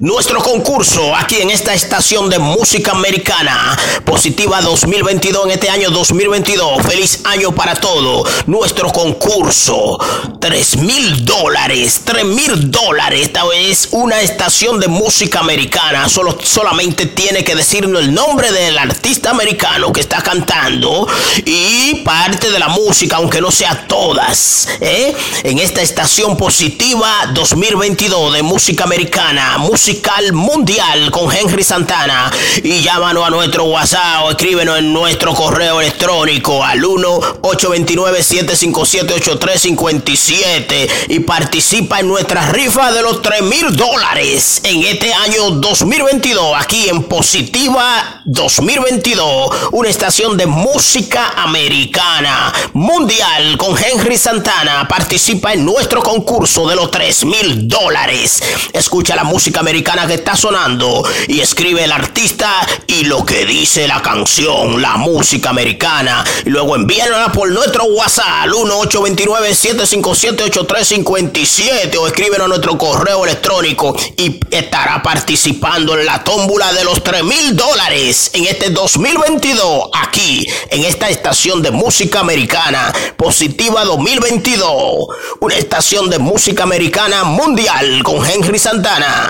nuestro concurso aquí en esta estación de música americana. Positiva 2022 en este año 2022. Feliz año para todos. Nuestro concurso. 3 mil dólares. 3 mil dólares. Esta es una estación de música americana. Solo, solamente tiene que decirnos el nombre del artista americano que está cantando y parte de la música, aunque no sea todas. ¿eh? En esta estación positiva 2022 de música americana. Musical mundial con Henry Santana. Y llámanos a nuestro WhatsApp o escríbenos en nuestro correo electrónico al 1-829-757-8357 y participa en nuestra rifa de los 3 mil dólares en este año 2022 aquí en Positiva 2022, una estación de música americana mundial con Henry Santana. Participa en nuestro concurso de los 3 mil dólares. Escucha la música americana que está sonando y escribe el artista y lo que dice la canción, la música americana. Luego envíala por nuestro WhatsApp al 1-829-757-8357 o escríbenos a nuestro correo electrónico y estará participando en la tómbula de los 3 mil dólares en este 2022 aquí en esta estación de música americana Positiva 2022, una estación de música americana mundial con Henry Santana.